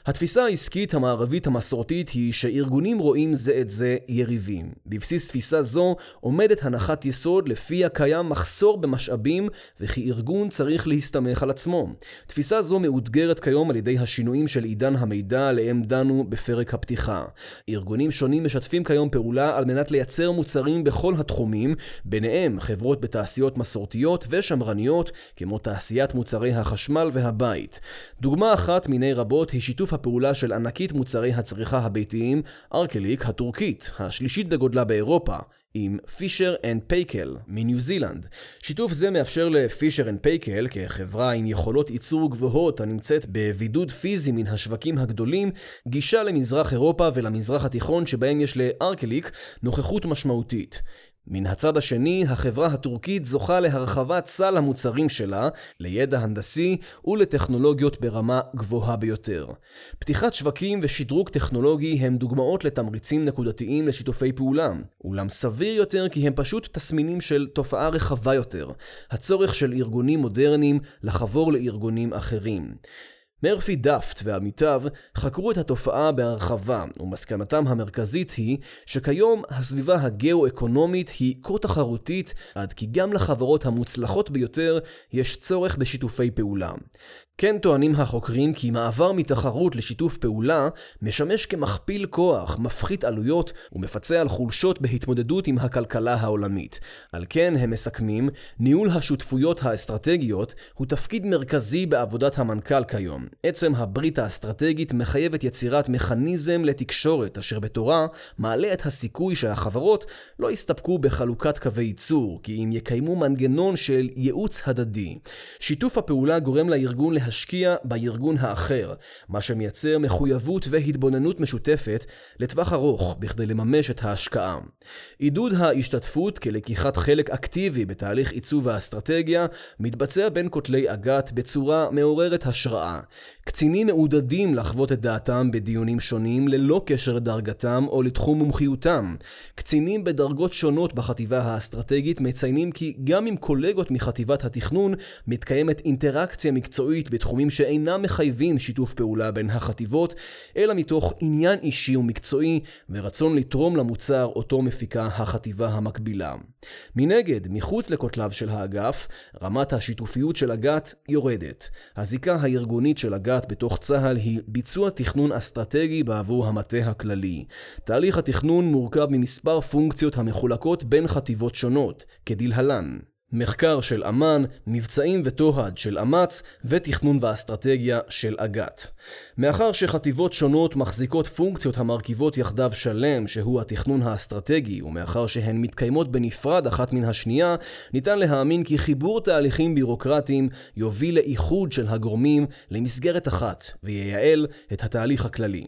התפיסה העסקית המערבית המסורתית היא שארגונים רואים זה את זה יריבים. בבסיס תפיסה זו עומדת הנחת יסוד לפיה קיים מחסור במשאבים וכי ארגון צריך להסתמך על עצמו. תפיסה זו מאותגרת כיום על ידי השינויים של עידן המידע עליהם דנו בפרק הפתיחה. ארגונים שונים משתפים כיום פעולה על מנת לייצר מוצרים בכל התחומים, ביניהם חברות בתעשיות מסורתיות ושמרניות כמו תעשיית מוצרי החשמל והבית. דוגמה אחת מיני רבות היא שיתוף הפעולה של ענקית מוצרי הצריכה הביתיים, Arçelik הטורקית, השלישית בגודלה באירופה, עם Fisher & Paykel מניו זילנד. שיתוף זה מאפשר ל Fisher & Paykel, כחברה עם יכולות ייצור גבוהות הנמצאת בבידוד פיזי מן השווקים הגדולים, גישה למזרח אירופה ולמזרח התיכון שבהם יש לארקליק נוכחות משמעותית. מן הצד השני, החברה הטורקית זוכה להרחבת סל המוצרים שלה, לידע הנדסי ולטכנולוגיות ברמה גבוהה ביותר. פתיחת שווקים ושדרוג טכנולוגי הם דוגמאות לתמריצים נקודתיים לשיתופי פעולה, אולם סביר יותר כי הם פשוט תסמינים של תופעה רחבה יותר, הצורך של ארגונים מודרניים לחבור לארגונים אחרים. מרפי דאפט ועמיתיו חקרו את התופעה בהרחבה, ומסקנתם המרכזית היא שכיום הסביבה הגאו-אקונומית היא כה תחרותית עד כי גם לחברות המוצלחות ביותר יש צורך בשיתופי פעולה. כן טוענים החוקרים כי מעבר מתחרות לשיתוף פעולה משמש כמכפיל כוח, מפחית עלויות ומפצה על חולשות בהתמודדות עם הכלכלה העולמית. על כן הם מסכמים, ניהול השותפויות האסטרטגיות הוא תפקיד מרכזי בעבודת המנכ"ל כיום. עצם הברית האסטרטגית מחייבת יצירת מכניזם לתקשורת, אשר בתורה מעלה את הסיכוי שהחברות לא יסתפקו בחלוקת קווי ייצור, כי אם יקיימו מנגנון של ייעוץ הדדי. שיתוף הפעולה גורם לארגון להשקיע בארגון האחר, מה שמייצר מחויבות והתבוננות משותפת לטווח ארוך בכדי לממש את ההשקעה. עידוד ההשתתפות כלקיחת חלק אקטיבי בתהליך עיצוב האסטרטגיה מתבצע בין כותלי אג"ת בצורה מעוררת השראה. קצינים מעודדים לחוות את דעתם בדיונים שונים ללא קשר לדרגתם או לתחום מומחיותם. קצינים בדרגות שונות בחטיבה האסטרטגית מציינים כי גם עם קולגות מחטיבת התכנון מתקיימת אינטראקציה מקצועית בתחומים שאינם מחייבים שיתוף פעולה בין החטיבות, אלא מתוך עניין אישי ומקצועי ורצון לתרום למוצר אותו מפיקה החטיבה המקבילה. מנגד, מחוץ לכותליו של האגף, רמת השיתופיות של אג"ת יורדת. הזיקה הארגונית של אג"ת בתוך צה"ל היא ביצוע תכנון אסטרטגי בעבור המטה הכללי. תהליך התכנון מורכב ממספר פונקציות המחולקות בין חטיבות שונות, כדלהלן מחקר של אמ"ן, מבצעים ותוהד של אמ"ץ, ותכנון ואסטרטגיה של אג"ת. מאחר שחטיבות שונות מחזיקות פונקציות המרכיבות יחדיו שלם, שהוא התכנון האסטרטגי, ומאחר שהן מתקיימות בנפרד אחת מן השנייה, ניתן להאמין כי חיבור תהליכים בירוקרטיים יוביל לאיחוד של הגורמים למסגרת אחת, וייעל את התהליך הכללי.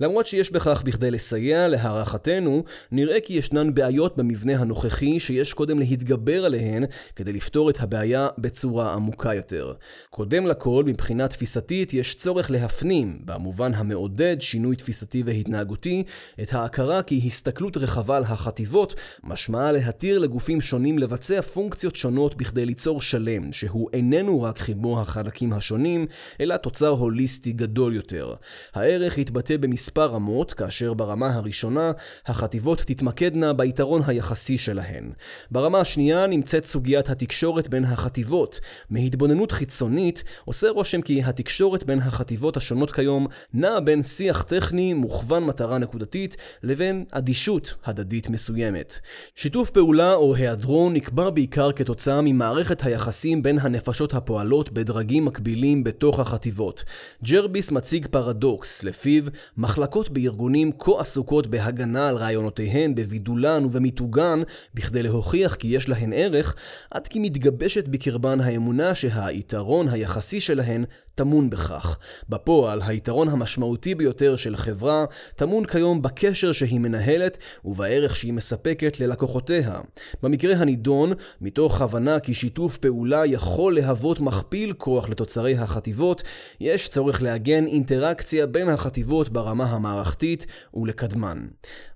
למרות שיש בכך בכדי לסייע, להערכתנו, נראה כי ישנן בעיות במבנה הנוכחי שיש קודם להתגבר עליהן כדי לפתור את הבעיה בצורה עמוקה יותר. קודם לכל, מבחינה תפיסתית, יש צורך להפנים, במובן המעודד שינוי תפיסתי והתנהגותי, את ההכרה כי הסתכלות רחבה על החטיבות משמעה להתיר לגופים שונים לבצע פונקציות שונות בכדי ליצור שלם, שהוא איננו רק חיבור החלקים השונים, אלא תוצר הוליסטי גדול יותר. הערך יתבטא במספר רמות, כאשר ברמה הראשונה, החטיבות תתמקדנה ביתרון היחסי שלהן. ברמה השנייה נמצאת סוגיית התקשורת בין החטיבות. מהתבוננות חיצונית, עושה רושם כי התקשורת בין החטיבות השונות כיום נעה בין שיח טכני מוכוון מטרה נקודתית לבין אדישות הדדית מסוימת. שיתוף פעולה או היעדרו נקבע בעיקר כתוצאה ממערכת היחסים בין הנפשות הפועלות בדרגים מקבילים בתוך החטיבות. ג'רביס מציג פרדוקס, לפיו מחלקות בארגונים כה עסוקות בהגנה על רעיונותיהן, בבידולן ובמיתוגן, בכדי להוכיח כי יש להן ערך, עד כי מתגבשת בקרבן האמונה שהיתרון היחסי שלהן טמון בכך. בפועל, היתרון המשמעותי ביותר של חברה טמון כיום בקשר שהיא מנהלת ובערך שהיא מספקת ללקוחותיה. במקרה הנידון, מתוך הבנה כי שיתוף פעולה יכול להוות מכפיל כוח לתוצרי החטיבות, יש צורך לעגן אינטראקציה בין החטיבות ברמה המערכתית ולקדמן.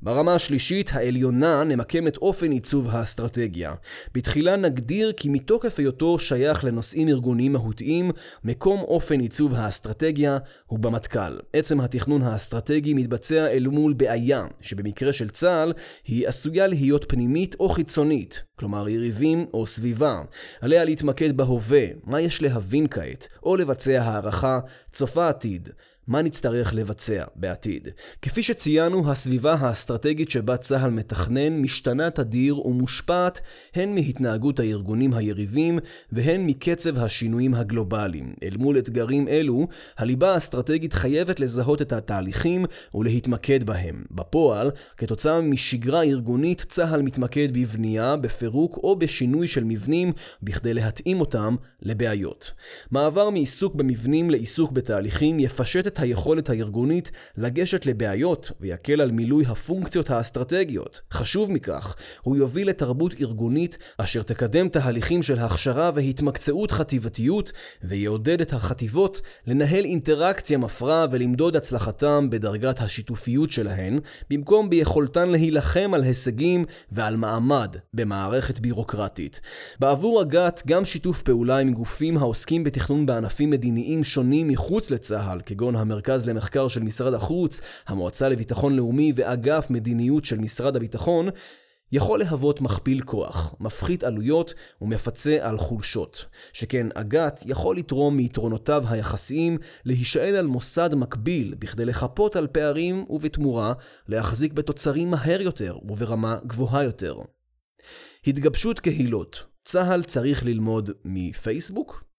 ברמה השלישית, העליונה, נמקם את אופן עיצוב האסטרטגיה. בתחילה נגדיר כי מתוקף היותו שייך לנושאים ארגוניים מהותיים, מקום אופן אופן עיצוב האסטרטגיה הוא במטכ"ל. עצם התכנון האסטרטגי מתבצע אל מול בעיה, שבמקרה של צה"ל היא עשויה להיות פנימית או חיצונית, כלומר יריבים או סביבה. עליה להתמקד בהווה, מה יש להבין כעת, או לבצע הערכה צופה עתיד. מה נצטרך לבצע בעתיד. כפי שציינו, הסביבה האסטרטגית שבה צה"ל מתכנן משתנה תדיר ומושפעת הן מהתנהגות הארגונים היריבים והן מקצב השינויים הגלובליים. אל מול אתגרים אלו, הליבה האסטרטגית חייבת לזהות את התהליכים ולהתמקד בהם. בפועל, כתוצאה משגרה ארגונית, צה"ל מתמקד בבנייה, בפירוק או בשינוי של מבנים בכדי להתאים אותם לבעיות. מעבר מעיסוק במבנים לעיסוק בתהליכים יפשט את היכולת הארגונית לגשת לבעיות ויקל על מילוי הפונקציות האסטרטגיות. חשוב מכך, הוא יוביל לתרבות ארגונית אשר תקדם תהליכים של הכשרה והתמקצעות חטיבתיות ויעודד את החטיבות לנהל אינטראקציה מפרה ולמדוד הצלחתם בדרגת השיתופיות שלהן, במקום ביכולתן להילחם על הישגים ועל מעמד במערכת בירוקרטית. בעבור אג"ת גם שיתוף פעולה עם גופים העוסקים בתכנון בענפים מדיניים שונים מחוץ לצה"ל, כגון המרכז למחקר של משרד החוץ, המועצה לביטחון לאומי ואגף מדיניות של משרד הביטחון, יכול להוות מכפיל כוח, מפחית עלויות ומפצה על חולשות. שכן אג"ת יכול לתרום מיתרונותיו היחסיים להישען על מוסד מקביל בכדי לחפות על פערים ובתמורה להחזיק בתוצרים מהר יותר וברמה גבוהה יותר. התגבשות קהילות צה"ל צריך ללמוד מפייסבוק?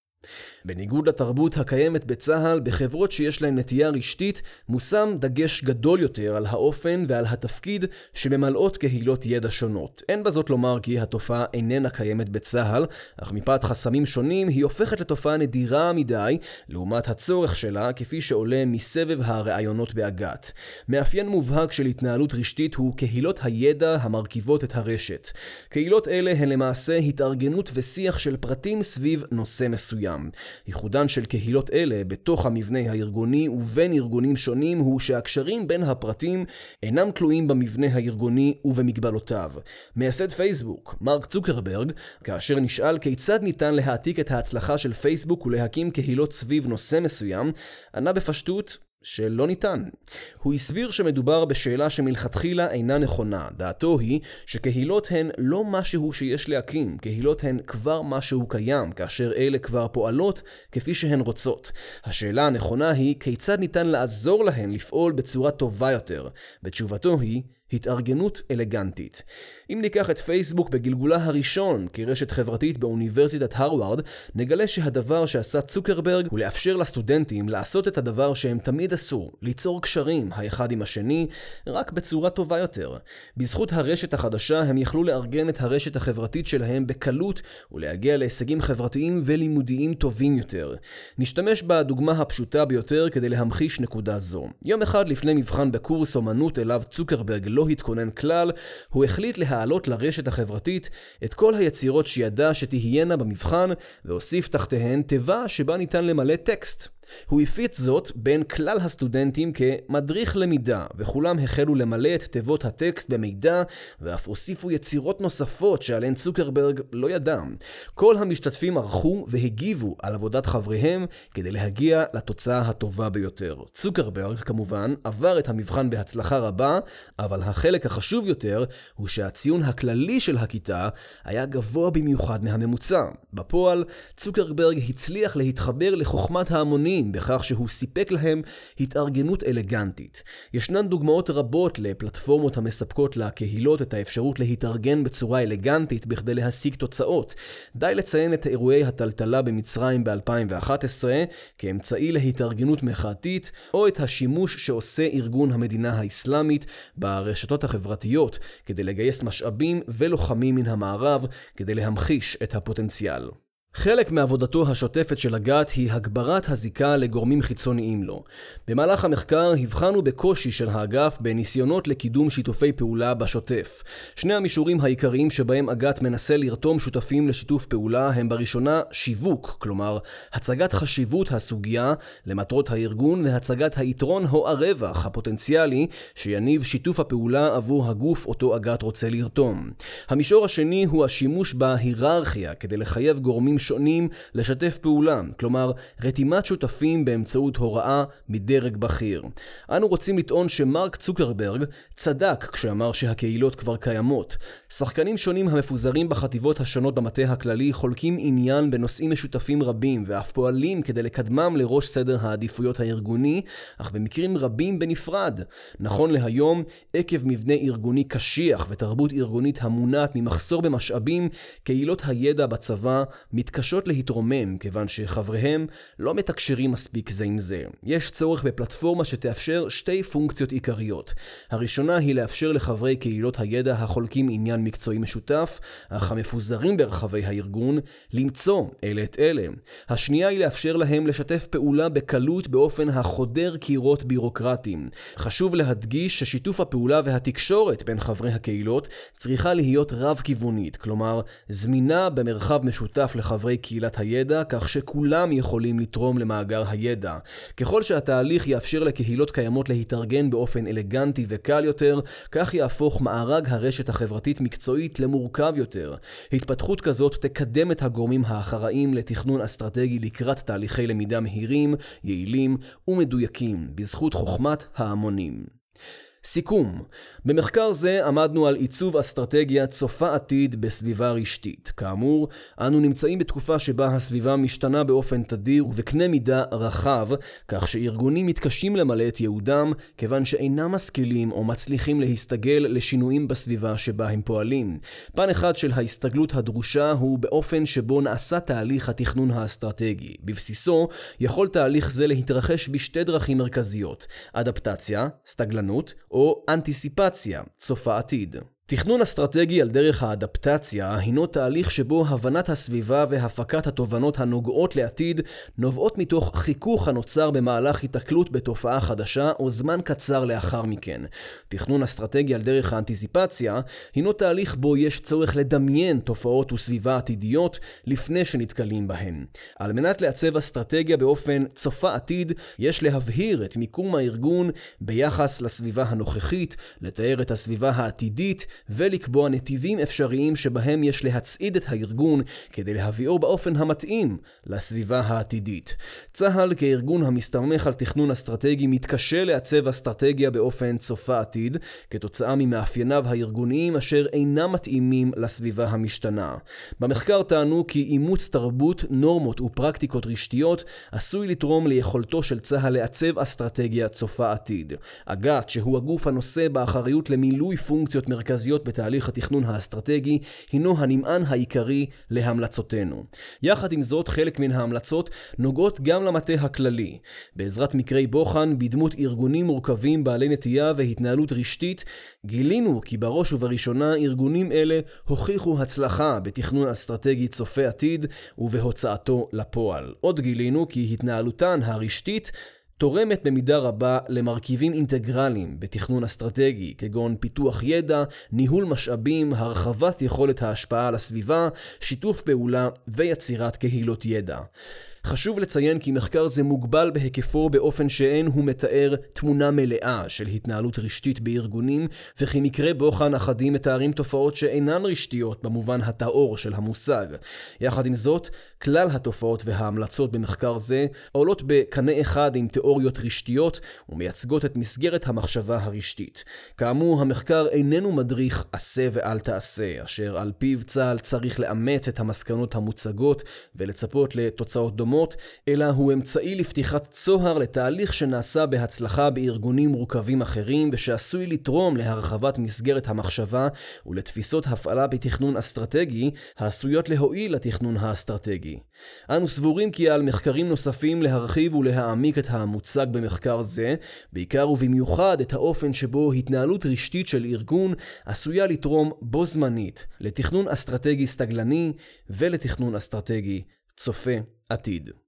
בניגוד לתרבות הקיימת בצה"ל, בחברות שיש להן נטייה רשתית, מושם דגש גדול יותר על האופן ועל התפקיד שממלאות קהילות ידע שונות. אין בזאת לומר כי התופעה איננה קיימת בצה"ל, אך מפאת חסמים שונים היא הופכת לתופעה נדירה מדי, לעומת הצורך שלה, כפי שעולה מסבב הראיונות באג"ת. מאפיין מובהק של התנהלות רשתית הוא קהילות הידע המרכיבות את הרשת. קהילות אלה הן למעשה התארגנות ושיח של פרטים סביב נושא מסוים. ייחודן של קהילות אלה בתוך המבנה הארגוני ובין ארגונים שונים הוא שהקשרים בין הפרטים אינם תלויים במבנה הארגוני ובמגבלותיו. מייסד פייסבוק, מרק צוקרברג, כאשר נשאל כיצד ניתן להעתיק את ההצלחה של פייסבוק ולהקים קהילות סביב נושא מסוים, ענה בפשטות שלא ניתן. הוא הסביר שמדובר בשאלה שמלכתחילה אינה נכונה. דעתו היא שקהילות הן לא משהו שיש להקים, קהילות הן כבר משהו קיים, כאשר אלה כבר פועלות כפי שהן רוצות. השאלה הנכונה היא כיצד ניתן לעזור להן לפעול בצורה טובה יותר. בתשובתו היא התארגנות אלגנטית. אם ניקח את פייסבוק בגלגולה הראשון כרשת חברתית באוניברסיטת הרווארד, נגלה שהדבר שעשה צוקרברג הוא לאפשר לסטודנטים לעשות את הדבר שהם תמיד עשו, ליצור קשרים האחד עם השני, רק בצורה טובה יותר. בזכות הרשת החדשה הם יכלו לארגן את הרשת החברתית שלהם בקלות ולהגיע להישגים חברתיים ולימודיים טובים יותר. נשתמש בדוגמה הפשוטה ביותר כדי להמחיש נקודה זו. יום אחד לפני מבחן בקורס אומנות אליו צוקרברג לא התכונן כלל, הוא החליט להעלות לרשת החברתית את כל היצירות שידע שתהיינה במבחן, והוסיף תחתיהן תיבה שבה ניתן למלא טקסט. הוא הפיץ זאת בין כלל הסטודנטים כמדריך למידה, וכולם החלו למלא את תיבות הטקסט במידע, ואף הוסיפו יצירות נוספות שעליהן צוקרברג לא ידע. כל המשתתפים ערכו והגיבו על עבודת חבריהם כדי להגיע לתוצאה הטובה ביותר. צוקרברג, כמובן, עבר את המבחן בהצלחה רבה, אבל החלק החשוב יותר הוא שהציון הכללי של הכיתה היה גבוה במיוחד מהממוצע. בפועל, צוקרברג הצליח להתחבר לחוכמת ההמונים גדולים בכך שהוא סיפק להם התארגנות אלגנטית. ישנן דוגמאות רבות לפלטפורמות המספקות לקהילות את האפשרות להתארגן בצורה אלגנטית בכדי להשיג תוצאות. די לציין את אירועי הטלטלה במצרים ב-2011 כאמצעי להתארגנות מחאתית, או את השימוש שעושה ארגון המדינה האסלאמית ברשתות החברתיות כדי לגייס משאבים ולוחמים מן המערב כדי להמחיש את הפוטנציאל. חלק מעבודתו השוטפת של הגת היא הגברת הזיקה לגורמים חיצוניים לו. במהלך המחקר הבחנו בקושי של האגף בניסיונות לקידום שיתופי פעולה בשוטף. שני המישורים העיקריים שבהם הגת מנסה לרתום שותפים לשיתוף פעולה הם בראשונה שיווק, כלומר הצגת חשיבות הסוגיה למטרות הארגון והצגת היתרון או הרווח הפוטנציאלי שיניב שיתוף הפעולה עבור הגוף אותו הגת רוצה לרתום. המישור השני הוא השימוש בהיררכיה כדי לחייב גורמים שונים לשתף פעולה, כלומר רתימת שותפים באמצעות הוראה מדרג בכיר. אנו רוצים לטעון שמרק צוקרברג צדק כשאמר שהקהילות כבר קיימות. שחקנים שונים המפוזרים בחטיבות השונות במטה הכללי חולקים עניין בנושאים משותפים רבים ואף פועלים כדי לקדמם לראש סדר העדיפויות הארגוני, אך במקרים רבים בנפרד. נכון להיום, עקב מבנה ארגוני קשיח ותרבות ארגונית המונעת ממחסור במשאבים, קהילות הידע בצבא מת מתקשות להתרומם כיוון שחבריהם לא מתקשרים מספיק זה עם זה. יש צורך בפלטפורמה שתאפשר שתי פונקציות עיקריות. הראשונה היא לאפשר לחברי קהילות הידע החולקים עניין מקצועי משותף, אך המפוזרים ברחבי הארגון, למצוא אלה את אלה. השנייה היא לאפשר להם לשתף פעולה בקלות באופן החודר קירות בירוקרטיים. חשוב להדגיש ששיתוף הפעולה והתקשורת בין חברי הקהילות צריכה להיות רב-כיוונית, כלומר זמינה במרחב משותף לחברי חברי קהילת הידע, כך שכולם יכולים לתרום למאגר הידע. ככל שהתהליך יאפשר לקהילות קיימות להתארגן באופן אלגנטי וקל יותר, כך יהפוך מארג הרשת החברתית-מקצועית למורכב יותר. התפתחות כזאת תקדם את הגורמים האחראים לתכנון אסטרטגי לקראת תהליכי למידה מהירים, יעילים ומדויקים, בזכות חוכמת ההמונים. סיכום במחקר זה עמדנו על עיצוב אסטרטגיה צופה עתיד בסביבה רשתית. כאמור, אנו נמצאים בתקופה שבה הסביבה משתנה באופן תדיר ובקנה מידה רחב, כך שארגונים מתקשים למלא את ייעודם, כיוון שאינם משכילים או מצליחים להסתגל לשינויים בסביבה שבה הם פועלים. פן אחד של ההסתגלות הדרושה הוא באופן שבו נעשה תהליך התכנון האסטרטגי. בבסיסו, יכול תהליך זה להתרחש בשתי דרכים מרכזיות אדפטציה, סטגלנות, או אנטיסיפציה, צופה עתיד. תכנון אסטרטגי על דרך האדפטציה הינו תהליך שבו הבנת הסביבה והפקת התובנות הנוגעות לעתיד נובעות מתוך חיכוך הנוצר במהלך היתקלות בתופעה חדשה או זמן קצר לאחר מכן. תכנון אסטרטגי על דרך האנטיסיפציה הינו תהליך בו יש צורך לדמיין תופעות וסביבה עתידיות לפני שנתקלים בהן. על מנת לעצב אסטרטגיה באופן צופה עתיד, יש להבהיר את מיקום הארגון ביחס לסביבה הנוכחית, לתאר את הסביבה העתידית ולקבוע נתיבים אפשריים שבהם יש להצעיד את הארגון כדי להביאו באופן המתאים לסביבה העתידית. צה"ל כארגון המסתמך על תכנון אסטרטגי מתקשה לעצב אסטרטגיה באופן צופה עתיד, כתוצאה ממאפייניו הארגוניים אשר אינם מתאימים לסביבה המשתנה. במחקר טענו כי אימוץ תרבות, נורמות ופרקטיקות רשתיות עשוי לתרום ליכולתו של צה"ל לעצב אסטרטגיה צופה עתיד. אג"ת, שהוא הגוף הנושא באחריות למילוי פונקציות מרכזיות בתהליך התכנון האסטרטגי, הינו הנמען העיקרי להמלצותינו. יחד עם זאת, חלק מן ההמלצות נוגעות גם למטה הכללי. בעזרת מקרי בוחן, בדמות ארגונים מורכבים בעלי נטייה והתנהלות רשתית, גילינו כי בראש ובראשונה ארגונים אלה הוכיחו הצלחה בתכנון אסטרטגי צופה עתיד ובהוצאתו לפועל. עוד גילינו כי התנהלותן הרשתית תורמת במידה רבה למרכיבים אינטגרליים בתכנון אסטרטגי, כגון פיתוח ידע, ניהול משאבים, הרחבת יכולת ההשפעה על הסביבה, שיתוף פעולה ויצירת קהילות ידע. חשוב לציין כי מחקר זה מוגבל בהיקפו באופן שאין הוא מתאר תמונה מלאה של התנהלות רשתית בארגונים, וכי מקרי בוחן אחדים מתארים תופעות שאינן רשתיות במובן הטהור של המושג. יחד עם זאת, כלל התופעות וההמלצות במחקר זה עולות בקנה אחד עם תיאוריות רשתיות ומייצגות את מסגרת המחשבה הרשתית. כאמור, המחקר איננו מדריך עשה ואל תעשה, אשר על פיו צה"ל צריך לאמץ את המסקנות המוצגות ולצפות לתוצאות דומות. דומות, אלא הוא אמצעי לפתיחת צוהר לתהליך שנעשה בהצלחה בארגונים מורכבים אחרים ושעשוי לתרום להרחבת מסגרת המחשבה ולתפיסות הפעלה בתכנון אסטרטגי העשויות להועיל לתכנון האסטרטגי. אנו סבורים כי על מחקרים נוספים להרחיב ולהעמיק את המוצג במחקר זה, בעיקר ובמיוחד את האופן שבו התנהלות רשתית של ארגון עשויה לתרום בו זמנית לתכנון אסטרטגי סטגלני ולתכנון אסטרטגי צופה עתיד.